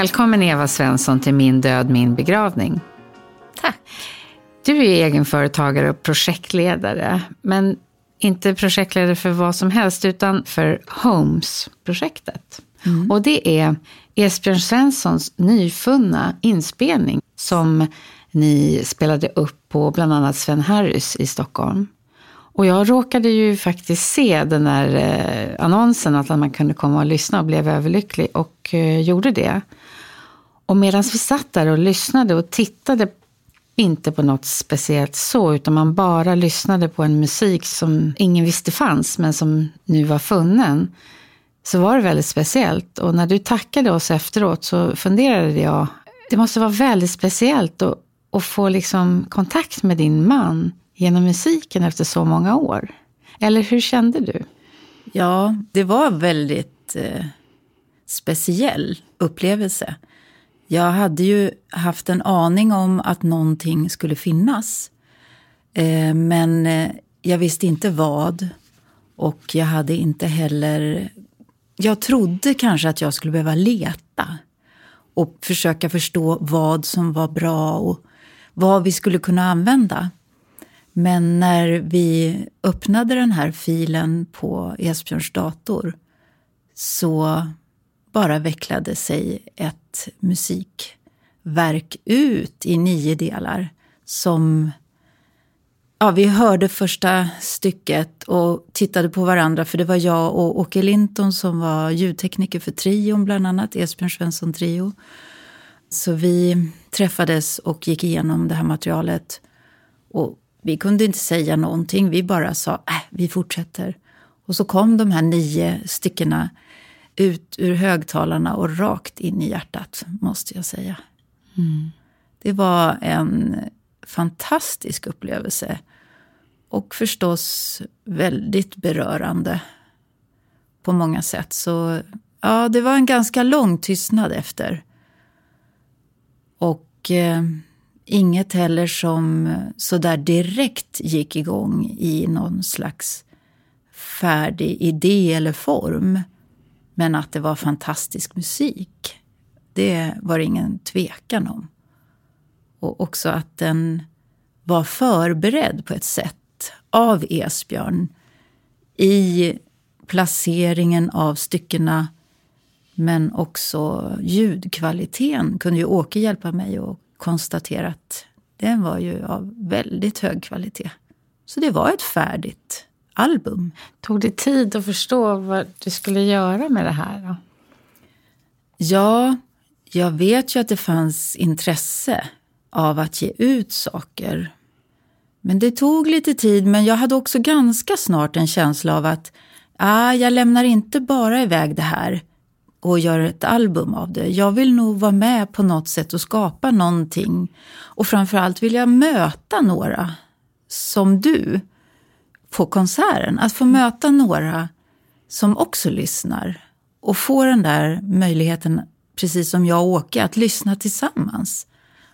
Välkommen Eva Svensson till Min död, min begravning. Tack. Du är egenföretagare och projektledare, men inte projektledare för vad som helst, utan för Homes-projektet. Mm. Och det är Esbjörn Svenssons nyfunna inspelning som ni spelade upp på bland annat Sven Harrys i Stockholm. Och jag råkade ju faktiskt se den där eh, annonsen att man kunde komma och lyssna och blev överlycklig och eh, gjorde det. Och medan vi satt där och lyssnade och tittade inte på något speciellt så, utan man bara lyssnade på en musik som ingen visste fanns, men som nu var funnen, så var det väldigt speciellt. Och när du tackade oss efteråt så funderade jag, det måste vara väldigt speciellt att, att få liksom kontakt med din man genom musiken efter så många år. Eller hur kände du? Ja, det var en väldigt eh, speciell upplevelse. Jag hade ju haft en aning om att någonting skulle finnas. Eh, men eh, jag visste inte vad. Och jag hade inte heller... Jag trodde kanske att jag skulle behöva leta och försöka förstå vad som var bra och vad vi skulle kunna använda. Men när vi öppnade den här filen på Esbjörns dator så bara vecklade sig ett musikverk ut i nio delar som Ja, vi hörde första stycket och tittade på varandra för det var jag och Åke Linton som var ljudtekniker för trion bland annat, Esbjörn Svensson Trio. Så vi träffades och gick igenom det här materialet. Och vi kunde inte säga någonting, vi bara sa äh, vi fortsätter. Och så kom de här nio styckena ut ur högtalarna och rakt in i hjärtat, måste jag säga. Mm. Det var en fantastisk upplevelse. Och förstås väldigt berörande på många sätt. Så ja, det var en ganska lång tystnad efter. Och eh, inget heller som sådär direkt gick igång i någon slags färdig idé eller form. Men att det var fantastisk musik, det var det ingen tvekan om. Och också att den var förberedd på ett sätt av Esbjörn i placeringen av styckena men också ljudkvaliteten kunde ju Åke hjälpa mig att konstatera att den var ju av väldigt hög kvalitet. Så det var ett färdigt album. Tog det tid att förstå vad du skulle göra med det här? Då? Ja, jag vet ju att det fanns intresse av att ge ut saker. Men det tog lite tid, men jag hade också ganska snart en känsla av att ah, jag lämnar inte bara iväg det här och gör ett album av det. Jag vill nog vara med på något sätt och skapa någonting. Och framförallt vill jag möta några som du på konserten. Att få möta några som också lyssnar och få den där möjligheten, precis som jag och Åke, att lyssna tillsammans.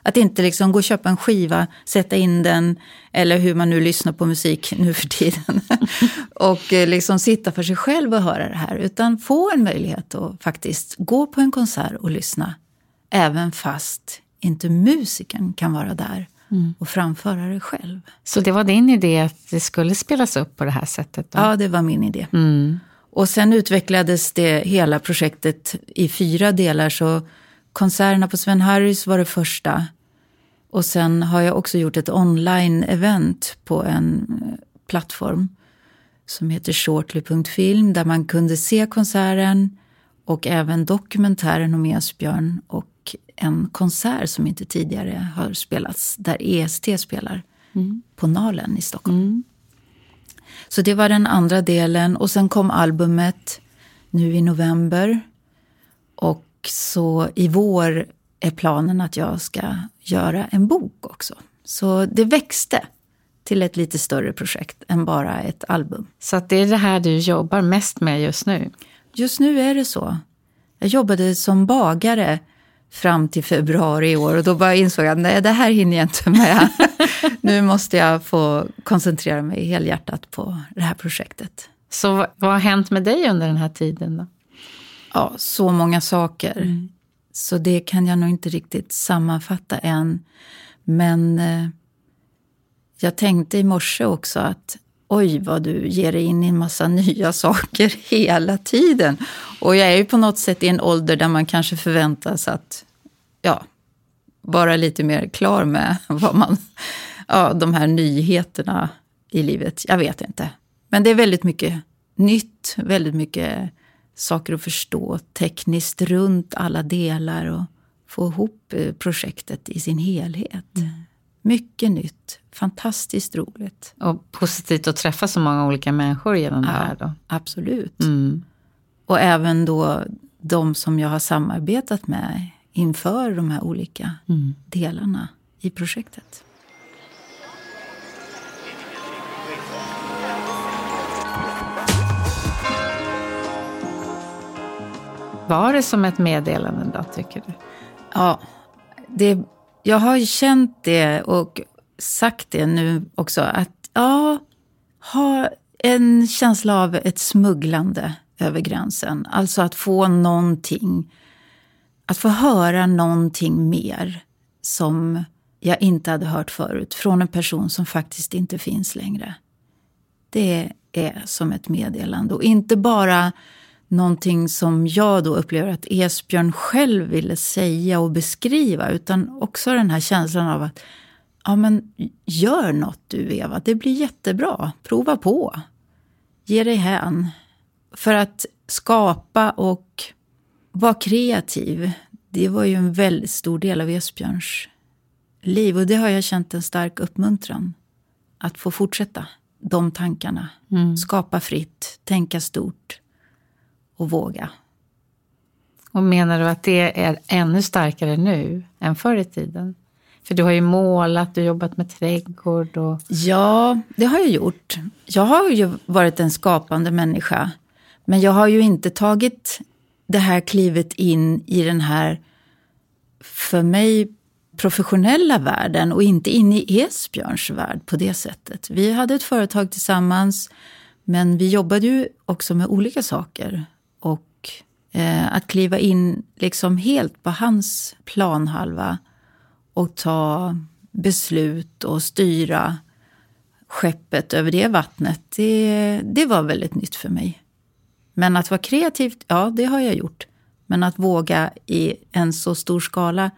Att inte liksom gå och köpa en skiva, sätta in den, eller hur man nu lyssnar på musik nu för tiden. och eh, liksom sitta för sig själv och höra det här. Utan få en möjlighet att faktiskt gå på en konsert och lyssna. Även fast inte musikern kan vara där mm. och framföra det själv. Så det var din idé att det skulle spelas upp på det här sättet? Då? Ja, det var min idé. Mm. Och sen utvecklades det hela projektet i fyra delar. Så konserterna på Sven Harrys var det första. Och sen har jag också gjort ett online-event på en eh, plattform som heter shortly.film där man kunde se konserten och även dokumentären om Esbjörn och och en konsert som inte tidigare har spelats, där EST spelar, mm. på Nalen i Stockholm. Mm. Så det var den andra delen. Och sen kom albumet nu i november. Och så i vår är planen att jag ska göra en bok också. Så det växte till ett lite större projekt än bara ett album. Så det är det här du jobbar mest med just nu? Just nu är det så. Jag jobbade som bagare fram till februari i år och då bara insåg jag att det här hinner jag inte med. nu måste jag få koncentrera mig helhjärtat på det här projektet. Så vad har hänt med dig under den här tiden då? Ja, så många saker. Mm. Så det kan jag nog inte riktigt sammanfatta än. Men eh, jag tänkte i morse också att oj vad du ger dig in i en massa nya saker hela tiden. Och jag är ju på något sätt i en ålder där man kanske förväntas att ja, vara lite mer klar med vad man, ja, de här nyheterna i livet. Jag vet inte. Men det är väldigt mycket nytt, väldigt mycket saker att förstå tekniskt runt alla delar och få ihop eh, projektet i sin helhet. Mm. Mycket nytt, fantastiskt roligt. Och positivt att träffa så många olika människor genom det här då? Absolut. Mm. Och även då de som jag har samarbetat med inför de här olika mm. delarna i projektet. Var det som ett meddelande då, tycker du? Ja, det, jag har ju känt det och sagt det nu också. Att ja, ha en känsla av ett smugglande över gränsen. Alltså att få någonting, att få höra någonting mer som jag inte hade hört förut från en person som faktiskt inte finns längre. Det är som ett meddelande. Och inte bara någonting som jag då upplever att Esbjörn själv ville säga och beskriva. Utan också den här känslan av att ja, men gör något du Eva, det blir jättebra. Prova på. Ge dig hän. För att skapa och vara kreativ, det var ju en väldigt stor del av Esbjörns liv. Och det har jag känt en stark uppmuntran. Att få fortsätta de tankarna. Mm. Skapa fritt, tänka stort och våga. Och menar du att det är ännu starkare nu än förr i tiden? För du har ju målat, du har jobbat med trädgård. Och... Ja, det har jag gjort. Jag har ju varit en skapande människa. Men jag har ju inte tagit det här klivet in i den här, för mig, professionella världen och inte in i Esbjörns värld på det sättet. Vi hade ett företag tillsammans, men vi jobbade ju också med olika saker. Eh, att kliva in liksom helt på hans planhalva och ta beslut och styra skeppet över det vattnet, det, det var väldigt nytt för mig. Men att vara kreativt, ja det har jag gjort. Men att våga i en så stor skala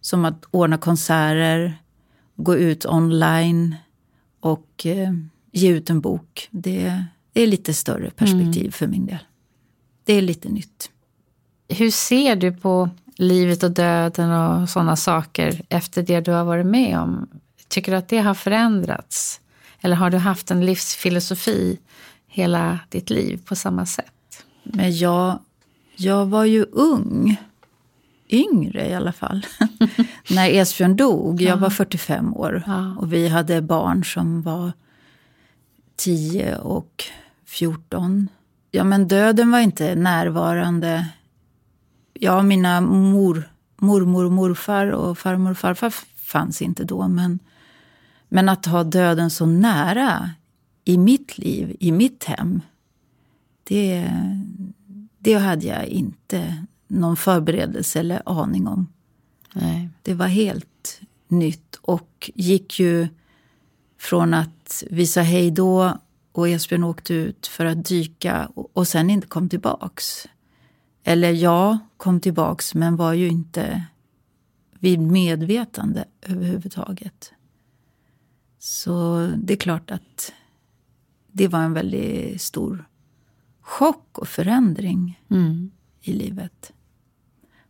som att ordna konserter, gå ut online och eh, ge ut en bok. Det, det är lite större perspektiv mm. för min del det är lite nytt. Hur ser du på livet och döden och sådana saker efter det du har varit med om? Tycker du att det har förändrats? Eller har du haft en livsfilosofi hela ditt liv på samma sätt? Men jag, jag var ju ung. Yngre i alla fall. När Esbjörn dog. Jag var 45 år. Och vi hade barn som var 10 och 14 ja, men döden var inte närvarande. Ja, mina mor, mormor och morfar och farmor och farfar fanns inte då. Men, men att ha döden så nära i mitt liv, i mitt hem, det, det hade jag inte någon förberedelse eller aning om. Nej. Det var helt nytt och gick ju från att vi sa hej då och Esbjörn åkte ut för att dyka och sen inte kom tillbaks. Eller ja, kom tillbaks men var ju inte vid medvetande överhuvudtaget. Så det är klart att det var en väldigt stor chock och förändring mm. i livet.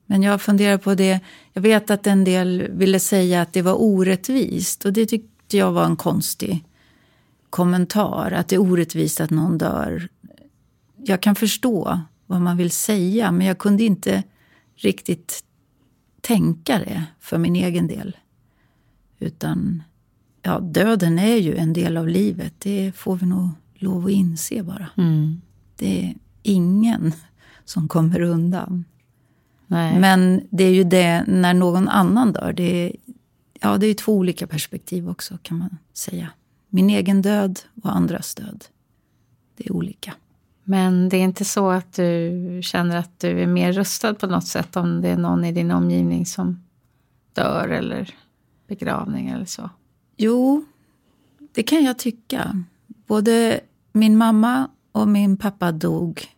Men jag funderar på det. Jag vet att en del ville säga att det var orättvist. Och det tyckte jag var en konstig kommentar. Att det är orättvist att någon dör. Jag kan förstå vad man vill säga. Men jag kunde inte riktigt tänka det för min egen del. Utan ja, döden är ju en del av livet. Det får vi nog lov att inse bara. Mm. Det är ingen som kommer undan. Nej. Men det är ju det när någon annan dör. Det är, ja, det är två olika perspektiv också kan man säga. Min egen död och andras död. Det är olika. Men det är inte så att du känner att du är mer rustad på något sätt om det är någon i din omgivning som dör eller begravning eller så? Jo, det kan jag tycka. Både min mamma och min pappa dog,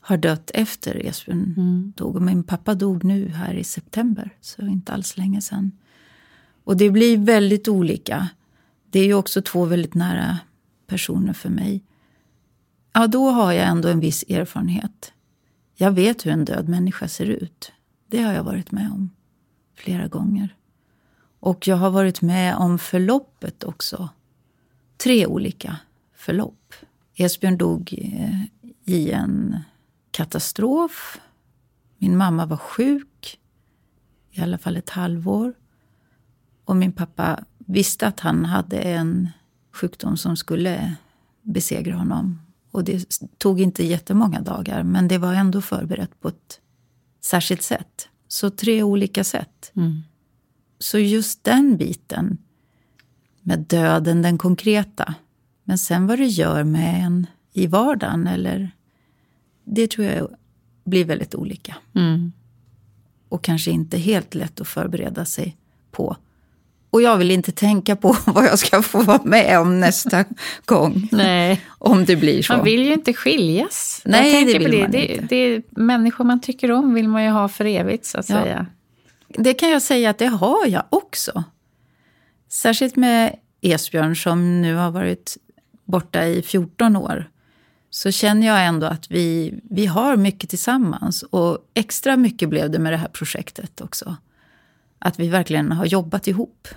har dött efter Esbjörn Mm. dog. Och min pappa dog nu här i september, så inte alls länge sedan. Och det blir väldigt olika. Det är ju också två väldigt nära personer för mig. Ja, då har jag ändå en viss erfarenhet. Jag vet hur en död människa ser ut. Det har jag varit med om flera gånger. Och jag har varit med om förloppet också. Tre olika förlopp. Esbjörn dog eh, i en katastrof. Min mamma var sjuk i alla fall ett halvår. Och min pappa visste att han hade en sjukdom som skulle besegra honom. Och det tog inte jättemånga dagar, men det var ändå förberett på ett särskilt sätt. Så tre olika sätt. Mm. Så just den biten med döden, den konkreta. Men sen vad det gör med en i vardagen, eller, det tror jag blir väldigt olika. Mm. Och kanske inte helt lätt att förbereda sig på. Och jag vill inte tänka på vad jag ska få vara med om nästa gång. Nej. Om det blir så. Man vill ju inte skiljas. Nej, det vill man det. inte. Det är människor man tycker om vill man ju ha för evigt så att Ja. säga. Det kan jag säga att det har jag också. Särskilt med Esbjörn som nu har varit borta i 14 år. Så känner jag ändå att vi, vi har mycket tillsammans. Och extra mycket blev det med det här projektet också. Att vi verkligen har jobbat ihop.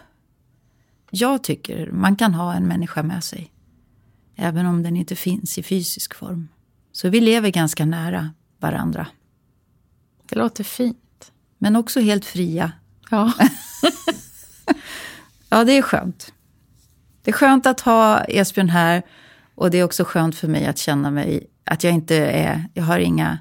Jag tycker man kan ha en människa med sig. Även om den inte finns i fysisk form. Så vi lever ganska nära varandra. Det låter fint. Men också helt fria Ja. Ja, det är skönt. Det är skönt att ha Esbjörn här. Och det är också skönt för mig att känna mig att jag inte är, jag har inga,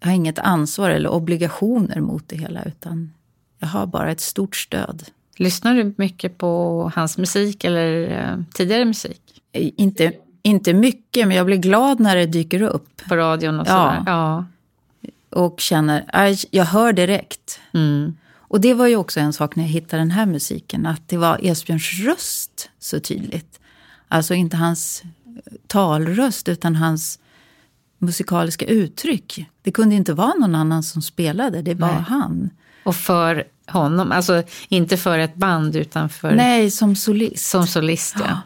jag har inget ansvar eller obligationer mot det hela. Utan jag har bara ett stort stöd. Lyssnar du mycket på hans musik eller eh, tidigare musik? Eh, Inte, inte mycket, men jag blir glad när det dyker upp. På radion och Ja. sådär? Ja. Och känner, jag hör direkt. Mm. Och det var ju också en sak när jag hittade den här musiken. Att det var Esbjörns röst så tydligt. Alltså inte hans talröst utan hans musikaliska uttryck. Det kunde inte vara någon annan som spelade, det var Nej. han. Och för honom, alltså inte för ett band utan för Nej, som solist. som solist. Ja.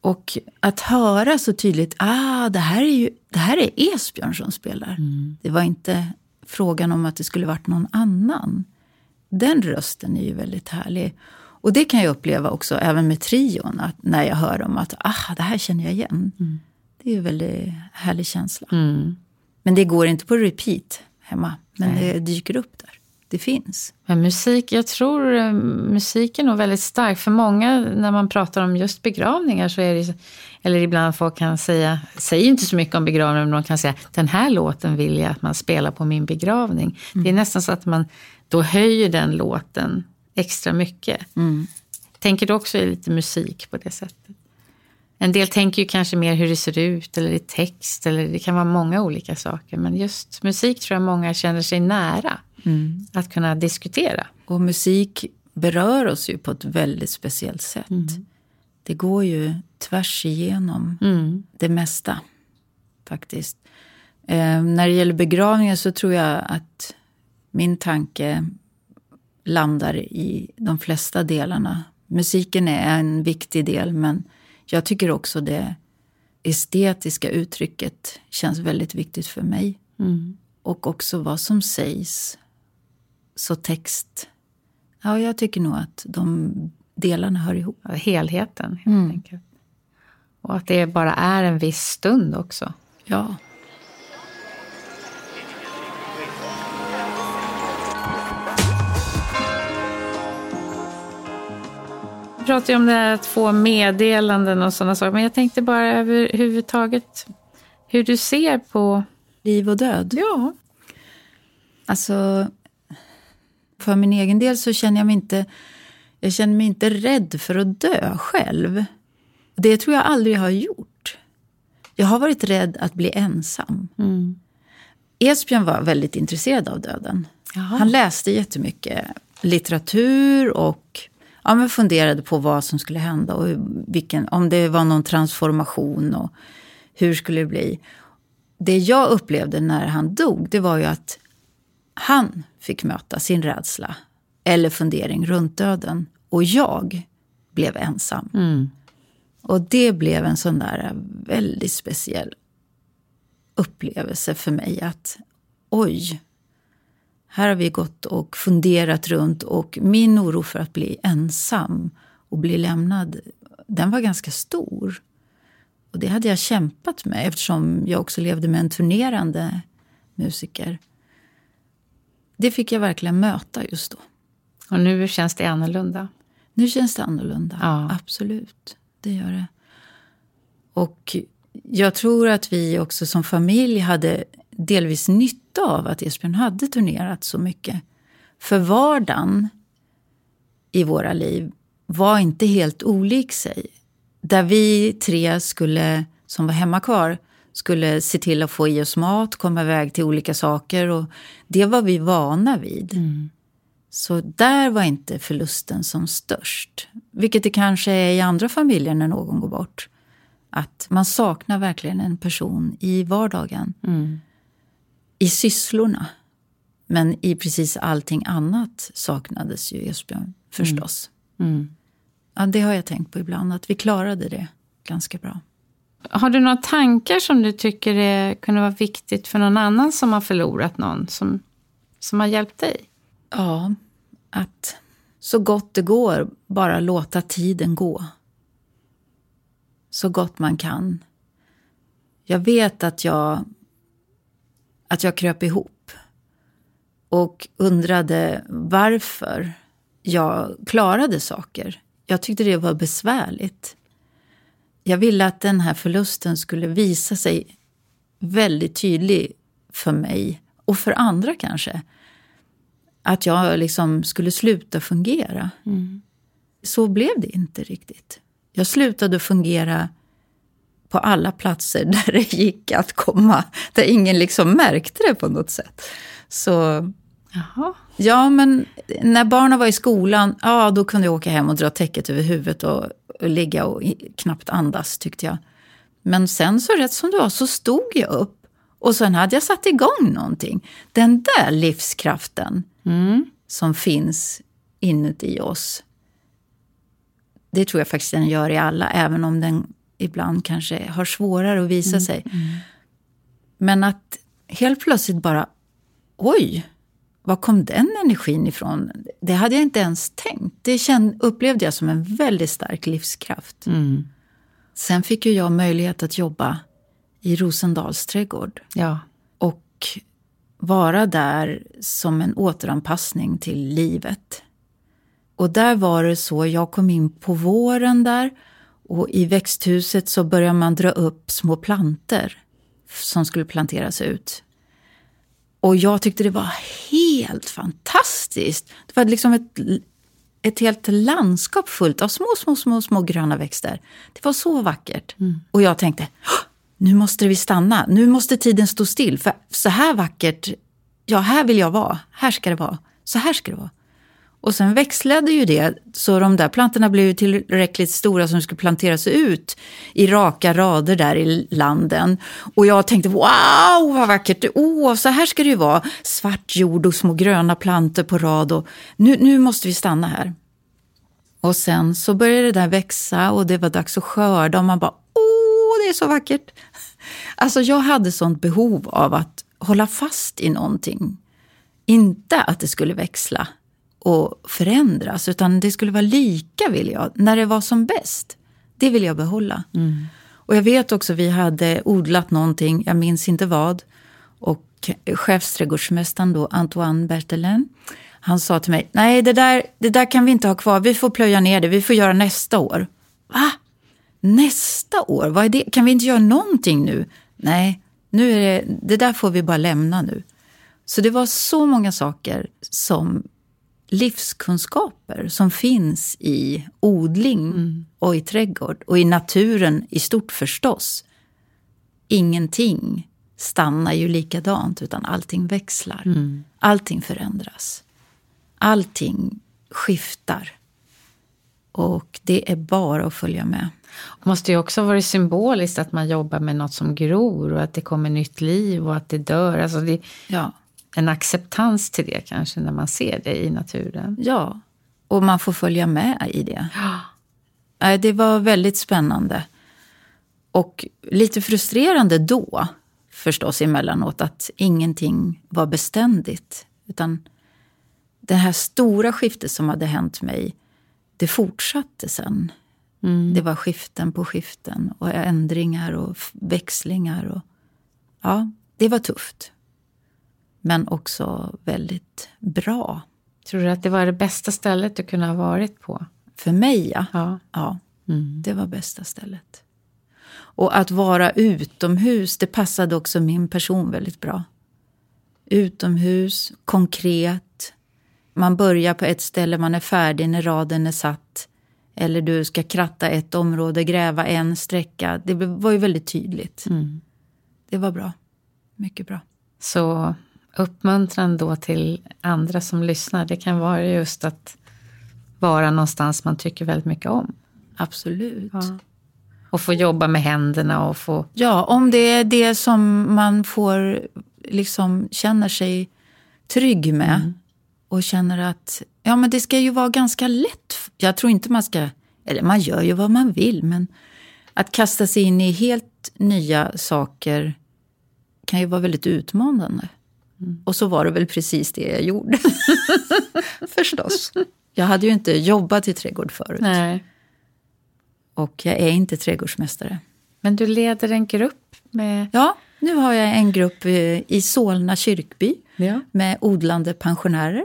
Och att höra så tydligt, ah, det här är ju det här är Esbjörn som spelar. Det var inte frågan om att det skulle varit någon annan. Den rösten är ju väldigt härlig. Och det kan jag uppleva också även med trion, att när jag hör dem att ah, det här känner jag igen. Det är en väldigt härlig känsla. Mm. Men det går inte på repeat hemma. Men Nej. det dyker upp där. Det finns. Men musik, jag tror eh, musik är nog väldigt stark. För många, när man pratar om just begravningar så är det, eller ibland folk kan säga, säger inte så mycket om begravningar, men de kan säga den här låten vill jag att man spelar på min begravning. Det är nästan så att man då höjer den låten extra mycket. Tänker du också lite musik på det sättet? En del tänker ju kanske mer hur det ser ut eller i text eller det kan vara många olika saker. Men just musik tror jag många känner sig nära att kunna diskutera. Och musik berör oss ju på ett väldigt speciellt sätt. Det går ju tvärs igenom det mesta, faktiskt. Eh, när det gäller begravningar så tror jag att min tanke landar i de flesta delarna. Musiken är en viktig del, men jag tycker också det estetiska uttrycket känns väldigt viktigt för mig. Och också vad som sägs så text... Ja, jag tycker nog att de delarna hör ihop. Helheten, helt mm. enkelt. Och att det bara är en viss stund också. Ja. Vi pratar ju om det här att få meddelanden och sådana saker. Men jag tänkte bara överhuvudtaget hur du ser på... Liv och död? Ja. Alltså, för min egen del så känner jag mig inte, jag känner mig inte rädd för att dö själv. Det tror jag aldrig har gjort. Jag har varit rädd att bli ensam. Mm. Esbjörn var väldigt intresserad av döden. Jaha. Han läste jättemycket litteratur och ja, men funderade på vad som skulle hända och vilken, om det var någon transformation och hur skulle det bli. Det jag upplevde när han dog, det var ju att han fick möta sin rädsla eller fundering runt döden. Och jag blev ensam. Mm. Och det blev en sån där väldigt speciell upplevelse för mig. Att oj, här har vi gått och funderat runt och min oro för att bli ensam och bli lämnad, den var ganska stor. Och det hade jag kämpat med eftersom jag också levde med en turnerande musiker. Det fick jag verkligen möta just då. Och nu känns det annorlunda? Nu känns det annorlunda, ja. absolut. Det gör det. Och jag tror att vi också som familj hade delvis nytta av att Esbjörn hade turnerat så mycket. För vardagen i våra liv var inte helt olik sig. Där vi tre skulle, som var hemma kvar, skulle se till att få i oss mat, komma iväg till olika saker. Och det var vi vana vid. Mm. Så där var inte förlusten som störst. Vilket det kanske är i andra familjer när någon går bort. Att man saknar verkligen en person i vardagen. Mm. I sysslorna. Men i precis allting annat saknades ju Esbjörn förstås. Mm. Mm. Ja, det har jag tänkt på ibland, att vi klarade det ganska bra. Har du några tankar som du tycker är, kunde vara viktigt för någon annan som har förlorat någon som, som har hjälpt dig? Ja, att så gott det går bara låta tiden gå. Så gott man kan. Jag vet att jag, att jag kröp ihop och undrade varför jag klarade saker. Jag tyckte det var besvärligt. Jag ville att den här förlusten skulle visa sig väldigt tydlig för mig och för andra kanske. Att jag liksom skulle sluta fungera. Mm. Så blev det inte riktigt. Jag slutade fungera på alla platser där det gick att komma. Där ingen liksom märkte det på något sätt. Så... Jaha. Ja, men när barnen var i skolan, ja då kunde jag åka hem och dra täcket över huvudet och, och ligga och knappt andas tyckte jag. Men sen så rätt som det var så stod jag upp och sen hade jag satt igång någonting. Den där livskraften mm. som finns inuti oss. Det tror jag faktiskt den gör i alla, även om den ibland kanske har svårare att visa mm. sig. Mm. Men att helt plötsligt bara, oj, var kom den energin ifrån? Det hade jag inte ens tänkt. Det känd, upplevde jag som en väldigt stark livskraft. Mm. Sen fick ju jag möjlighet att jobba i Rosendals trädgård. Ja. Och vara där som en återanpassning till livet. Och där var det så, jag kom in på våren där och i växthuset så började man dra upp små planter som skulle planteras ut. Och jag tyckte det var helt fantastiskt. Det var liksom ett, ett helt landskap fullt av små, små, små, små gröna växter. Det var så vackert. Mm. Och jag tänkte, nu måste vi stanna. Nu måste tiden stå still. För så här vackert, ja här vill jag vara. Här ska det vara. Så här ska det vara. Och sen växlade ju det, så de där plantorna blev tillräckligt stora som skulle planteras ut i raka rader där i landen. Och jag tänkte, wow vad vackert, oh, så här ska det ju vara. Svart jord och små gröna plantor på rad. Och nu, nu måste vi stanna här. Och sen så började det där växa och det var dags att skörda och man bara, åh, det är så vackert. Alltså jag hade sånt behov av att hålla fast i någonting inte att det skulle växla och förändras, utan det skulle vara lika, vill jag, när det var som bäst. Det vill jag behålla. Mm. Och jag vet också, vi hade odlat någonting, jag minns inte vad. Och chefsträdgårdsmästaren då, Antoine Bertelin, han sa till mig, nej det där, det där kan vi inte ha kvar, vi får plöja ner det, vi får göra nästa år. Va? Nästa år? Vad är det? Kan vi inte göra någonting nu? Nej, nu är det, det där får vi bara lämna nu. Så det var så många saker som livskunskaper som finns i odling mm. och i trädgård och i naturen i stort förstås. Ingenting stannar ju likadant utan allting växlar. Mm. Allting förändras. Allting skiftar. Och det är bara att följa med. Det måste ju också vara symboliskt att man jobbar med något som gror och att det kommer nytt liv och att det dör. Alltså det, ja. En acceptans till det kanske när man ser det i naturen. Ja, och man får följa med i det. Ja. Det var väldigt spännande. Och lite frustrerande då, förstås emellanåt, att ingenting var beständigt. Utan det här stora skiftet som hade hänt mig, det fortsatte sen. Mm. Det var skiften på skiften och ändringar och växlingar. Och, ja, det var tufft. Men också väldigt bra. Tror du att det var det bästa stället du kunde ha varit på? För mig, ja. Ja, ja mm. det var bästa stället. Och att vara utomhus, det passade också min person väldigt bra. Utomhus, konkret. Man börjar på ett ställe, man är färdig när raden är satt. Eller du ska kratta ett område, gräva en sträcka. Det var ju väldigt tydligt. Mm. Det var bra. Mycket bra. Så uppmuntran då till andra som lyssnar, det kan vara just att vara någonstans man tycker väldigt mycket om. Absolut. Ja. Och få jobba med händerna och få... Ja, om det är det som man får, liksom känner sig trygg med. Mm. Och känner att, ja men det ska ju vara ganska lätt. Jag tror inte man ska, eller man gör ju vad man vill, men att kasta sig in i helt nya saker kan ju vara väldigt utmanande. Mm. Och så var det väl precis det jag gjorde. Förstås. Jag hade ju inte jobbat i trädgård förut. Nej. Och jag är inte trädgårdsmästare. Men du leder en grupp med... Ja, nu har jag en grupp i Solna kyrkby ja. med odlande pensionärer.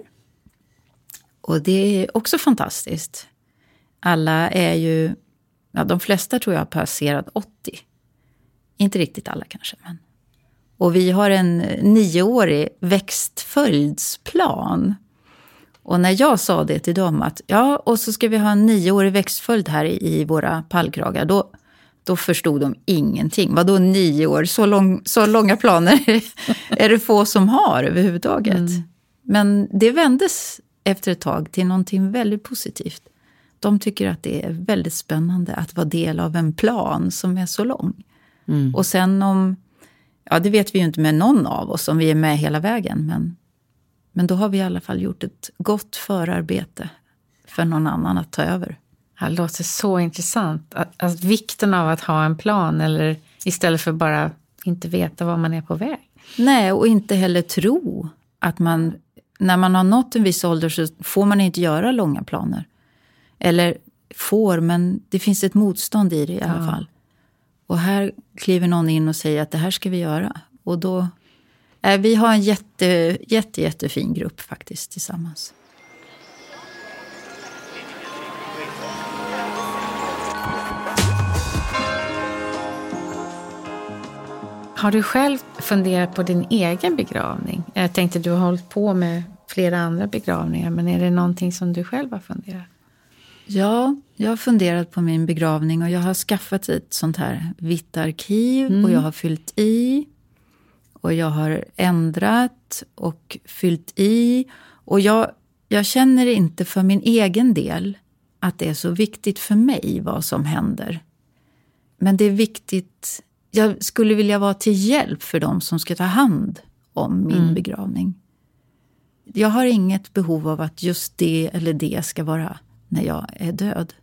Och det är också fantastiskt. Alla är ju, ja, de flesta tror jag har passerat 80. Inte riktigt alla kanske, men och vi har en nioårig växtföljdsplan. Och när jag sa det till dem att ja, och så ska vi ha en nioårig växtföljd här i, våra pallkragar. Då, då förstod de ingenting. Vadå nio år? Så, lång, så långa planer är det få som har överhuvudtaget. Mm. Men det vändes efter ett tag till någonting väldigt positivt. De tycker att det är väldigt spännande att vara del av en plan som är så lång. Mm. Och sen om Ja, det vet vi ju inte med någon av oss om vi är med hela vägen. Men, men då har vi i alla fall gjort ett gott förarbete för någon annan att ta över. Det låter så intressant. Att, att vikten av att ha en plan eller istället för bara inte veta var man är på väg. Nej, och inte heller tro att man, när man har nått en viss ålder så får man inte göra långa planer. Eller får, men det finns ett motstånd i det i alla ja. fall. Och här kliver någon in och säger att det här ska vi göra. Och då, eh, vi har en jätte, jätte, jättefin grupp faktiskt tillsammans. Har du själv funderat på din egen begravning? Jag tänkte du har hållit på med flera andra begravningar, men är det någonting som du själv har funderat? Ja, jag har funderat på min begravning och jag har skaffat ett sånt här vitt arkiv mm. och jag har fyllt i. Och jag har ändrat och fyllt i. Och jag, jag känner inte för min egen del att det är så viktigt för mig vad som händer. Men det är viktigt. Jag skulle vilja vara till hjälp för dem som ska ta hand om min mm. begravning. Jag har inget behov av att just det eller det ska vara när jag är död.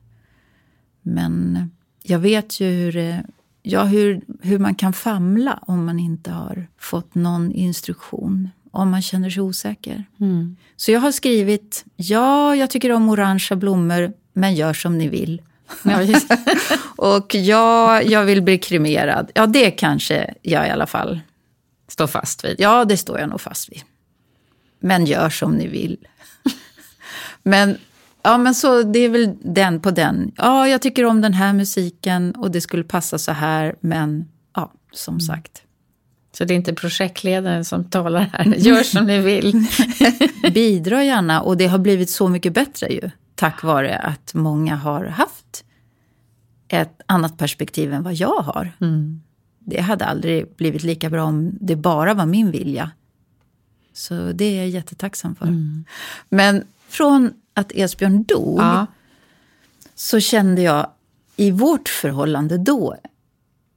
Men jag vet ju hur, ja, hur, hur man kan famla om man inte har fått någon instruktion om man känner sig osäker. Mm. Så jag har skrivit, ja, jag tycker om orangea blommor, men gör som ni vill. Ja, och ja, jag vill bli kremerad. Ja, det kanske jag i alla fall står fast vid. Ja, det står jag nog fast vid. Men gör som ni vill. men, ja, men så det är väl den på den. Ja, jag tycker om den här musiken och det skulle passa så här, men ja, som mm. sagt. Så det är inte projektledaren som talar här, gör som ni vill. Bidra gärna och det har blivit så mycket bättre ju. Tack vare att många har haft ett annat perspektiv än vad jag har. Mm. Det hade aldrig blivit lika bra om det bara var min vilja. Så det är jag jättetacksam för. Mm. Men från att Esbjörn dog ja. så kände jag i vårt förhållande då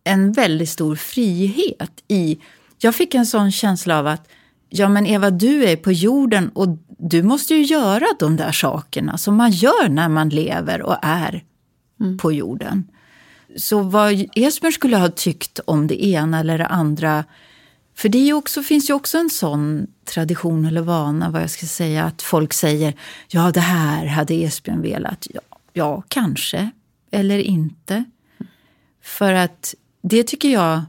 en väldigt stor frihet i... Jag fick en sån känsla av att ja men Eva, du är på jorden och du måste ju göra de där sakerna som man gör när man lever och är mm. på jorden. Så vad Esbjörn skulle ha tyckt om det ena eller det andra för det är också, finns ju också en sån tradition eller vana, vad jag ska säga, att folk säger ja, det här hade Esbjörn velat. Ja, ja kanske, eller inte. För att det tycker jag,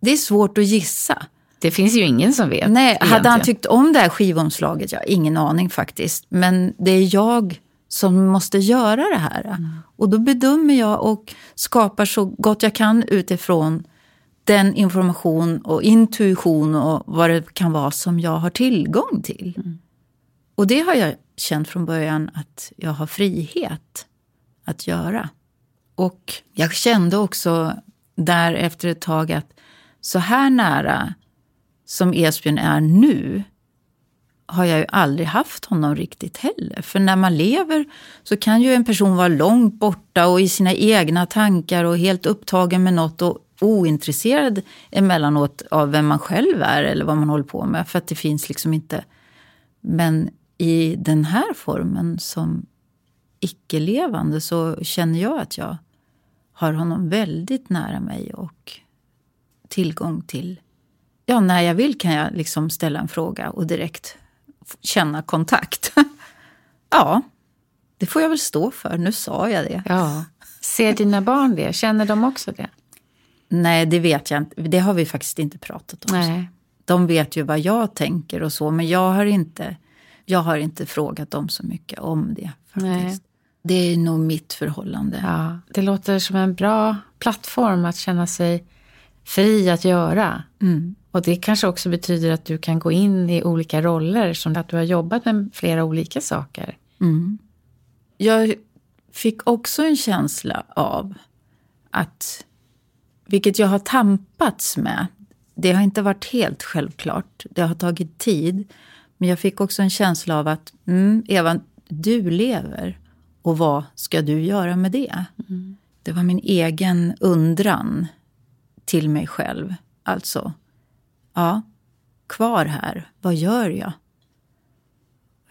det är svårt att gissa. Det finns ju ingen som vet. Nej, egentligen. hade han tyckt om det här skivomslaget? Ja, ingen aning faktiskt. Men det är jag som måste göra det här. Mm. Och då bedömer jag och skapar så gott jag kan utifrån den information och intuition och vad det kan vara som jag har tillgång till. Mm. Och det har jag känt från början att jag har frihet att göra. Och jag kände också där efter ett tag att så här nära som Esbjörn är nu har jag ju aldrig haft honom riktigt heller. För när man lever så kan ju en person vara långt borta och i sina egna tankar och helt upptagen med något och ointresserad emellanåt av vem man själv är eller vad man håller på med. För att det finns liksom inte. Men i den här formen som icke-levande så känner jag att jag har honom väldigt nära mig och tillgång till... Ja, när jag vill kan jag liksom ställa en fråga och direkt känna kontakt. ja, det får jag väl stå för. Nu sa jag det. Ja. Ser dina barn det? Känner de också det? Nej, det vet jag inte. Det har vi faktiskt inte pratat om. Nej. De vet ju vad jag tänker och så, men jag har inte, jag har inte frågat dem så mycket om det. faktiskt. Nej. Det är nog mitt förhållande. Ja, det låter som en bra plattform att känna sig fri att göra. Mm. Och det kanske också betyder att du kan gå in i olika roller, som att du har jobbat med flera olika saker. Mm. Jag fick också en känsla av att vilket jag har tampats med. Det har inte varit helt självklart. Det har tagit tid. Men jag fick också en känsla av att mm, Eva, du lever. Och vad ska du göra med det? Mm. Det var min egen undran till mig själv. Alltså, ja, kvar här, vad gör jag?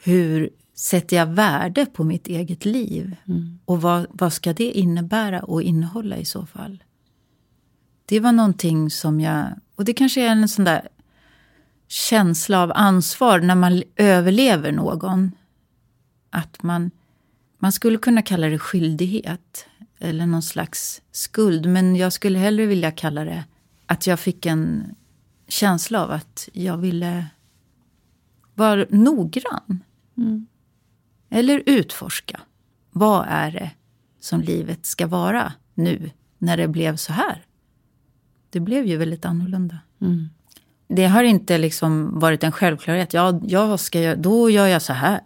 Hur sätter jag värde på mitt eget liv? Mm. Och vad, vad ska det innebära och innehålla i så fall? Det var någonting som jag... Och det kanske är en sån där känsla av ansvar när man överlever någon. Att man, man skulle kunna kalla det skyldighet eller någon slags skuld. Men jag skulle hellre vilja kalla det att jag fick en känsla av att jag ville vara noggrann. Mm. Eller utforska. Vad är det som livet ska vara nu när det blev så här? Det blev ju väldigt annorlunda. Mm. Det har inte liksom varit en självklarhet. Ja, jag ska, då gör jag så här.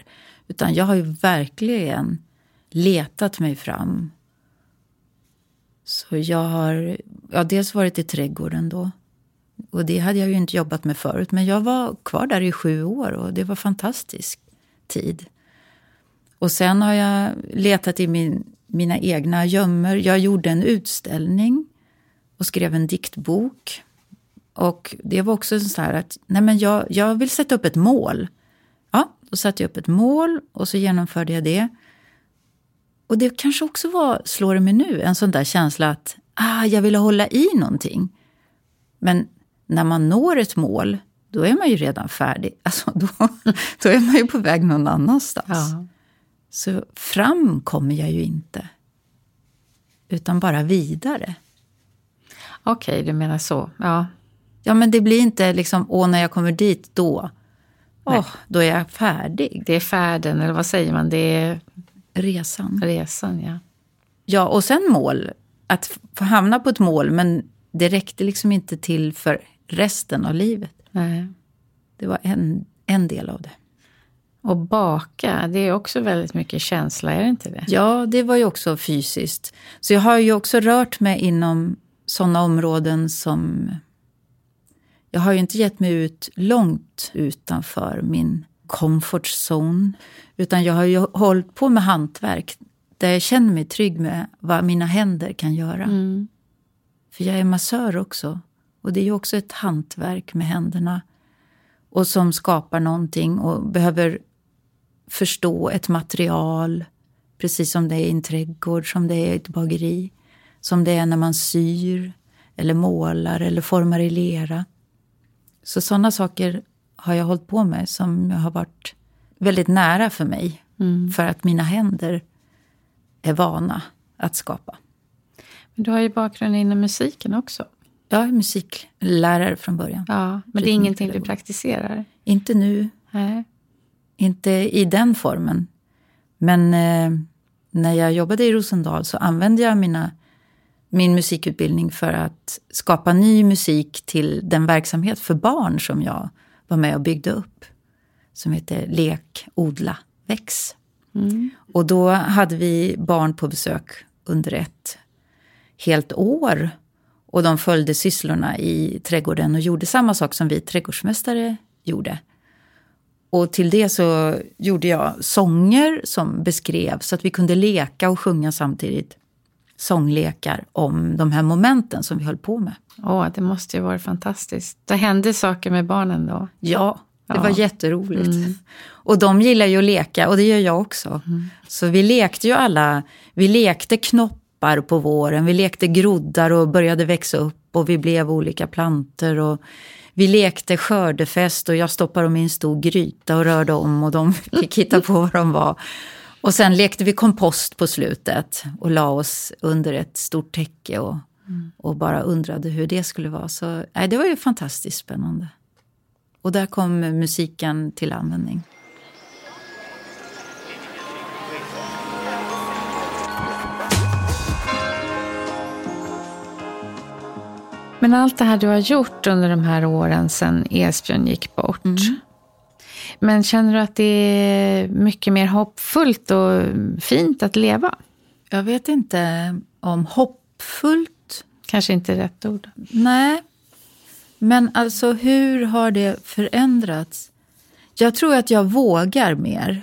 Utan jag har ju verkligen letat mig fram. Så jag har ja, dels varit i trädgården då. Och det hade jag ju inte jobbat med förut. Men jag var kvar där i sju år och det var fantastisk tid. Och sen har jag letat i min, mina egna gömmor. Jag gjorde en utställning och skrev en diktbok. Och det var också så här att nej men jag, jag vill sätta upp ett mål. Ja, då satte jag upp ett mål och så genomförde jag det. Och det kanske också var, slår det mig nu, en sån där känsla att ah, jag ville hålla i någonting. Men när man når ett mål då är man ju redan färdig. Alltså, då, då är man ju på väg någon annanstans. Ja. Så fram kommer jag ju inte. Utan bara vidare. Okej, du menar så. Ja. Ja, men det blir inte liksom, åh, när jag kommer dit, då. Åh, då är jag färdig. Det är färden, eller vad säger man? Det är Resan. resan, ja. Ja, och sen mål. Att få hamna på ett mål, men det räckte liksom inte till för resten av livet. Nej. Det var en, en del av det. Och baka, det är också väldigt mycket känsla, är det inte det? Ja, det var ju också fysiskt. Så jag har ju också rört mig inom sådana områden som... Jag har ju inte gett mig ut långt utanför min comfort zone. Utan jag har ju hållit på med hantverk där jag känner mig trygg med vad mina händer kan göra. Mm. För jag är massör också. Och det är ju också ett hantverk med händerna. Och som skapar någonting och behöver förstå ett material. Precis som det är i en trädgård, som det är i ett bageri. Som det är när man syr, eller målar eller formar i lera. Så sådana saker har jag hållit på med som har varit väldigt nära för mig. För att mina händer är vana att skapa. Men du har ju bakgrund inom musiken också. Jag är musiklärare från början. Ja, men det är ingenting du praktiserar? Inte nu, Nej. inte i den formen. Men eh, när jag jobbade i Rosendal så använde jag mina, min musikutbildning för att skapa ny musik till den verksamhet för barn som jag var med och byggde upp. Som heter Lek, odla, väx. Och då hade vi barn på besök under ett helt år. Och de följde sysslorna i trädgården och gjorde samma sak som vi trädgårdsmästare gjorde. Och till det så gjorde jag sånger som beskrev så att vi kunde leka och sjunga samtidigt. Sånglekar om de här momenten som vi höll på med. Åh, det måste ju vara fantastiskt. Det hände saker med barnen då? Ja, det Ja. var jätteroligt. Och de gillar ju att leka och det gör jag också. Så vi lekte ju alla, vi lekte knoppar på våren, vi lekte groddar och började växa upp och vi blev olika planter. Och vi lekte skördefest och jag stoppade dem i en stor gryta och rörde om och de fick hitta på vad de var. Och sen lekte vi kompost på slutet och la oss under ett stort täcke och, och bara undrade hur det skulle vara. Så nej, det var ju fantastiskt spännande. Och där kom musiken till användning. Men allt det här du har gjort under de här åren sedan Esbjörn gick bort. Men känner du att det är mycket mer hoppfullt och fint att leva? Jag vet inte om hoppfullt. Kanske inte rätt ord. Nej. Men alltså hur har det förändrats? Jag tror att jag vågar mer.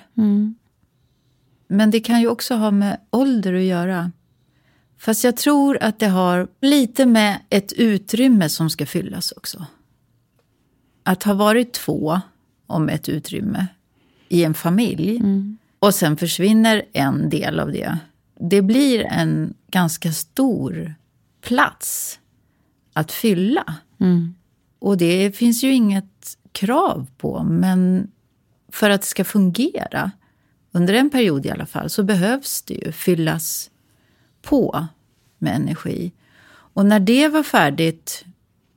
Men det kan ju också ha med ålder att göra. Fast jag tror att det har lite med ett utrymme som ska fyllas också. Att ha varit två om ett utrymme i en familj och sen försvinner en del av det. Det blir en ganska stor plats att fylla. Och det finns ju inget krav på, men för att det ska fungera, under en period i alla fall, så behövs det ju fyllas på med energi. Och när det var färdigt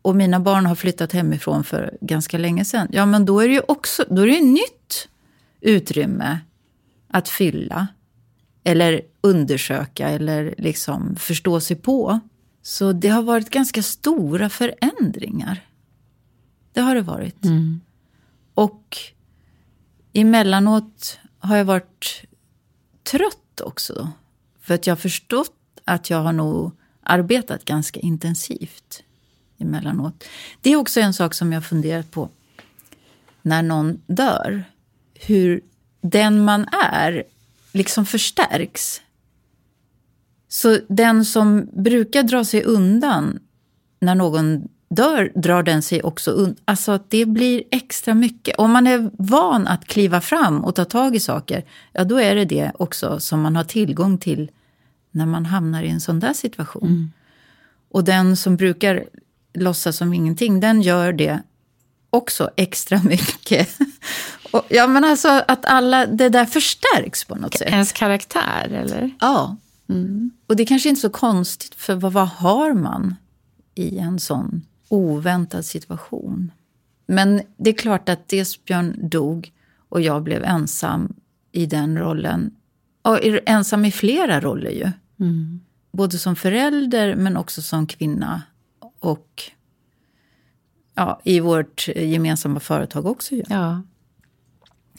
och mina barn har flyttat hemifrån för ganska länge sedan, ja men då är det ju också då är det ju nytt utrymme att fylla. Eller undersöka eller liksom förstå sig på. Så det har varit ganska stora förändringar. Det har det varit. Och emellanåt har jag varit trött också. För att jag har förstått att jag har nog arbetat ganska intensivt emellanåt. Det är också en sak som jag funderat på när någon dör. Hur den man är liksom förstärks. Så den som brukar dra sig undan när någon dör, drar den sig också undan. Alltså att det blir extra mycket. Om man är van att kliva fram och ta tag i saker, ja då är det det också som man har tillgång till när man hamnar i en sån där situation. Och den som brukar låtsas som ingenting, den gör det också extra mycket. Och, ja, men alltså att alla, det där förstärks på något sätt. Ens karaktär, eller? Ja. Mm. Och det är kanske inte så konstigt, för vad, vad har man i en sån oväntad situation? Men det är klart att Esbjörn dog och jag blev ensam i den rollen. Och ensam i flera roller ju. Mm. Både som förälder men också som kvinna. Och ja, i vårt gemensamma företag också. Ju. Ja.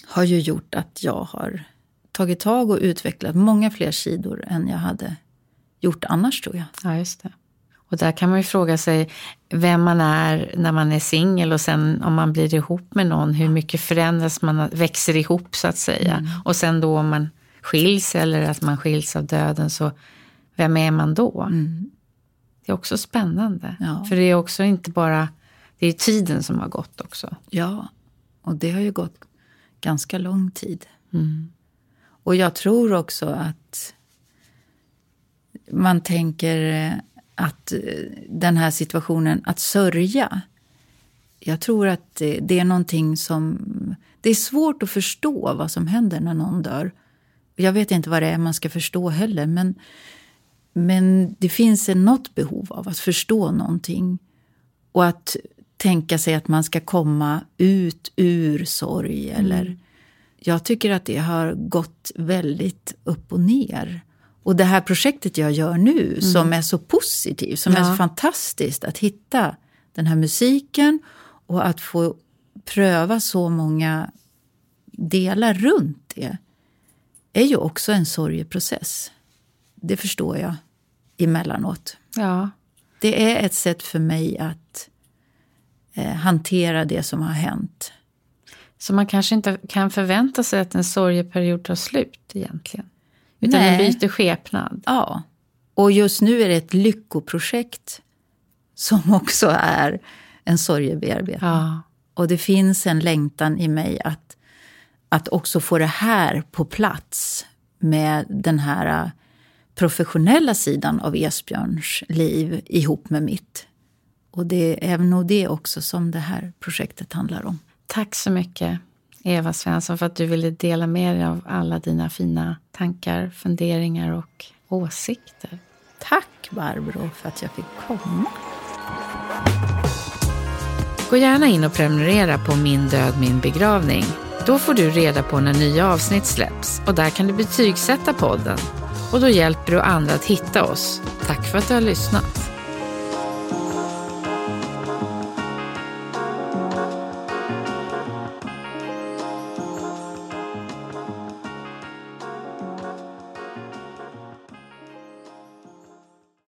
Har ju gjort att jag har tagit tag och utvecklat många fler sidor än jag hade gjort annars tror jag. Ja, just det. Och där kan man ju fråga sig vem man är när man är singel och sen om man blir ihop med någon, hur mycket förändras man, växer ihop så att säga. Mm. Och sen då om man skiljs eller att man skiljs av döden, så vem är man då? Mm. Det är också spännande. Ja. För det är också inte bara, det är tiden som har gått också. Ja, och det har ju gått ganska lång tid. Mm. Och jag tror också att man tänker att eh, den här situationen, att sörja. Jag tror att det är någonting som... Det är svårt att förstå vad som händer när någon dör. Jag vet inte vad det är man ska förstå heller. Men, men det finns något behov av att förstå någonting. Och att tänka sig att man ska komma ut ur sorg. Mm. Eller, jag tycker att det har gått väldigt upp och ner. Och det här projektet jag gör nu mm. som är så positivt, som ja. är så fantastiskt att hitta den här musiken och att få pröva så många delar runt det är ju också en sorgeprocess. Det förstår jag emellanåt. Ja. Det är ett sätt för mig att eh, hantera det som har hänt. Så man kanske inte kan förvänta sig att en sorgeperiod tar slut egentligen? Utan Nej. den byter skepnad. Ja. Och just nu är det ett lyckoprojekt som också är en sorgebearbetning. Ja. Och det finns en längtan i mig att, att också få det här på plats med den här professionella sidan av Esbjörns liv ihop med mitt. Och det är nog det också som det här projektet handlar om. Tack så mycket. Eva Svensson, för att du ville dela med dig av alla dina fina tankar, funderingar och åsikter. Tack Barbro för att jag fick komma. Gå gärna in och prenumerera på Min död, min begravning. Då får du reda på när nya avsnitt släpps och där kan du betygsätta podden. Och då hjälper du andra att hitta oss. Tack för att du har lyssnat.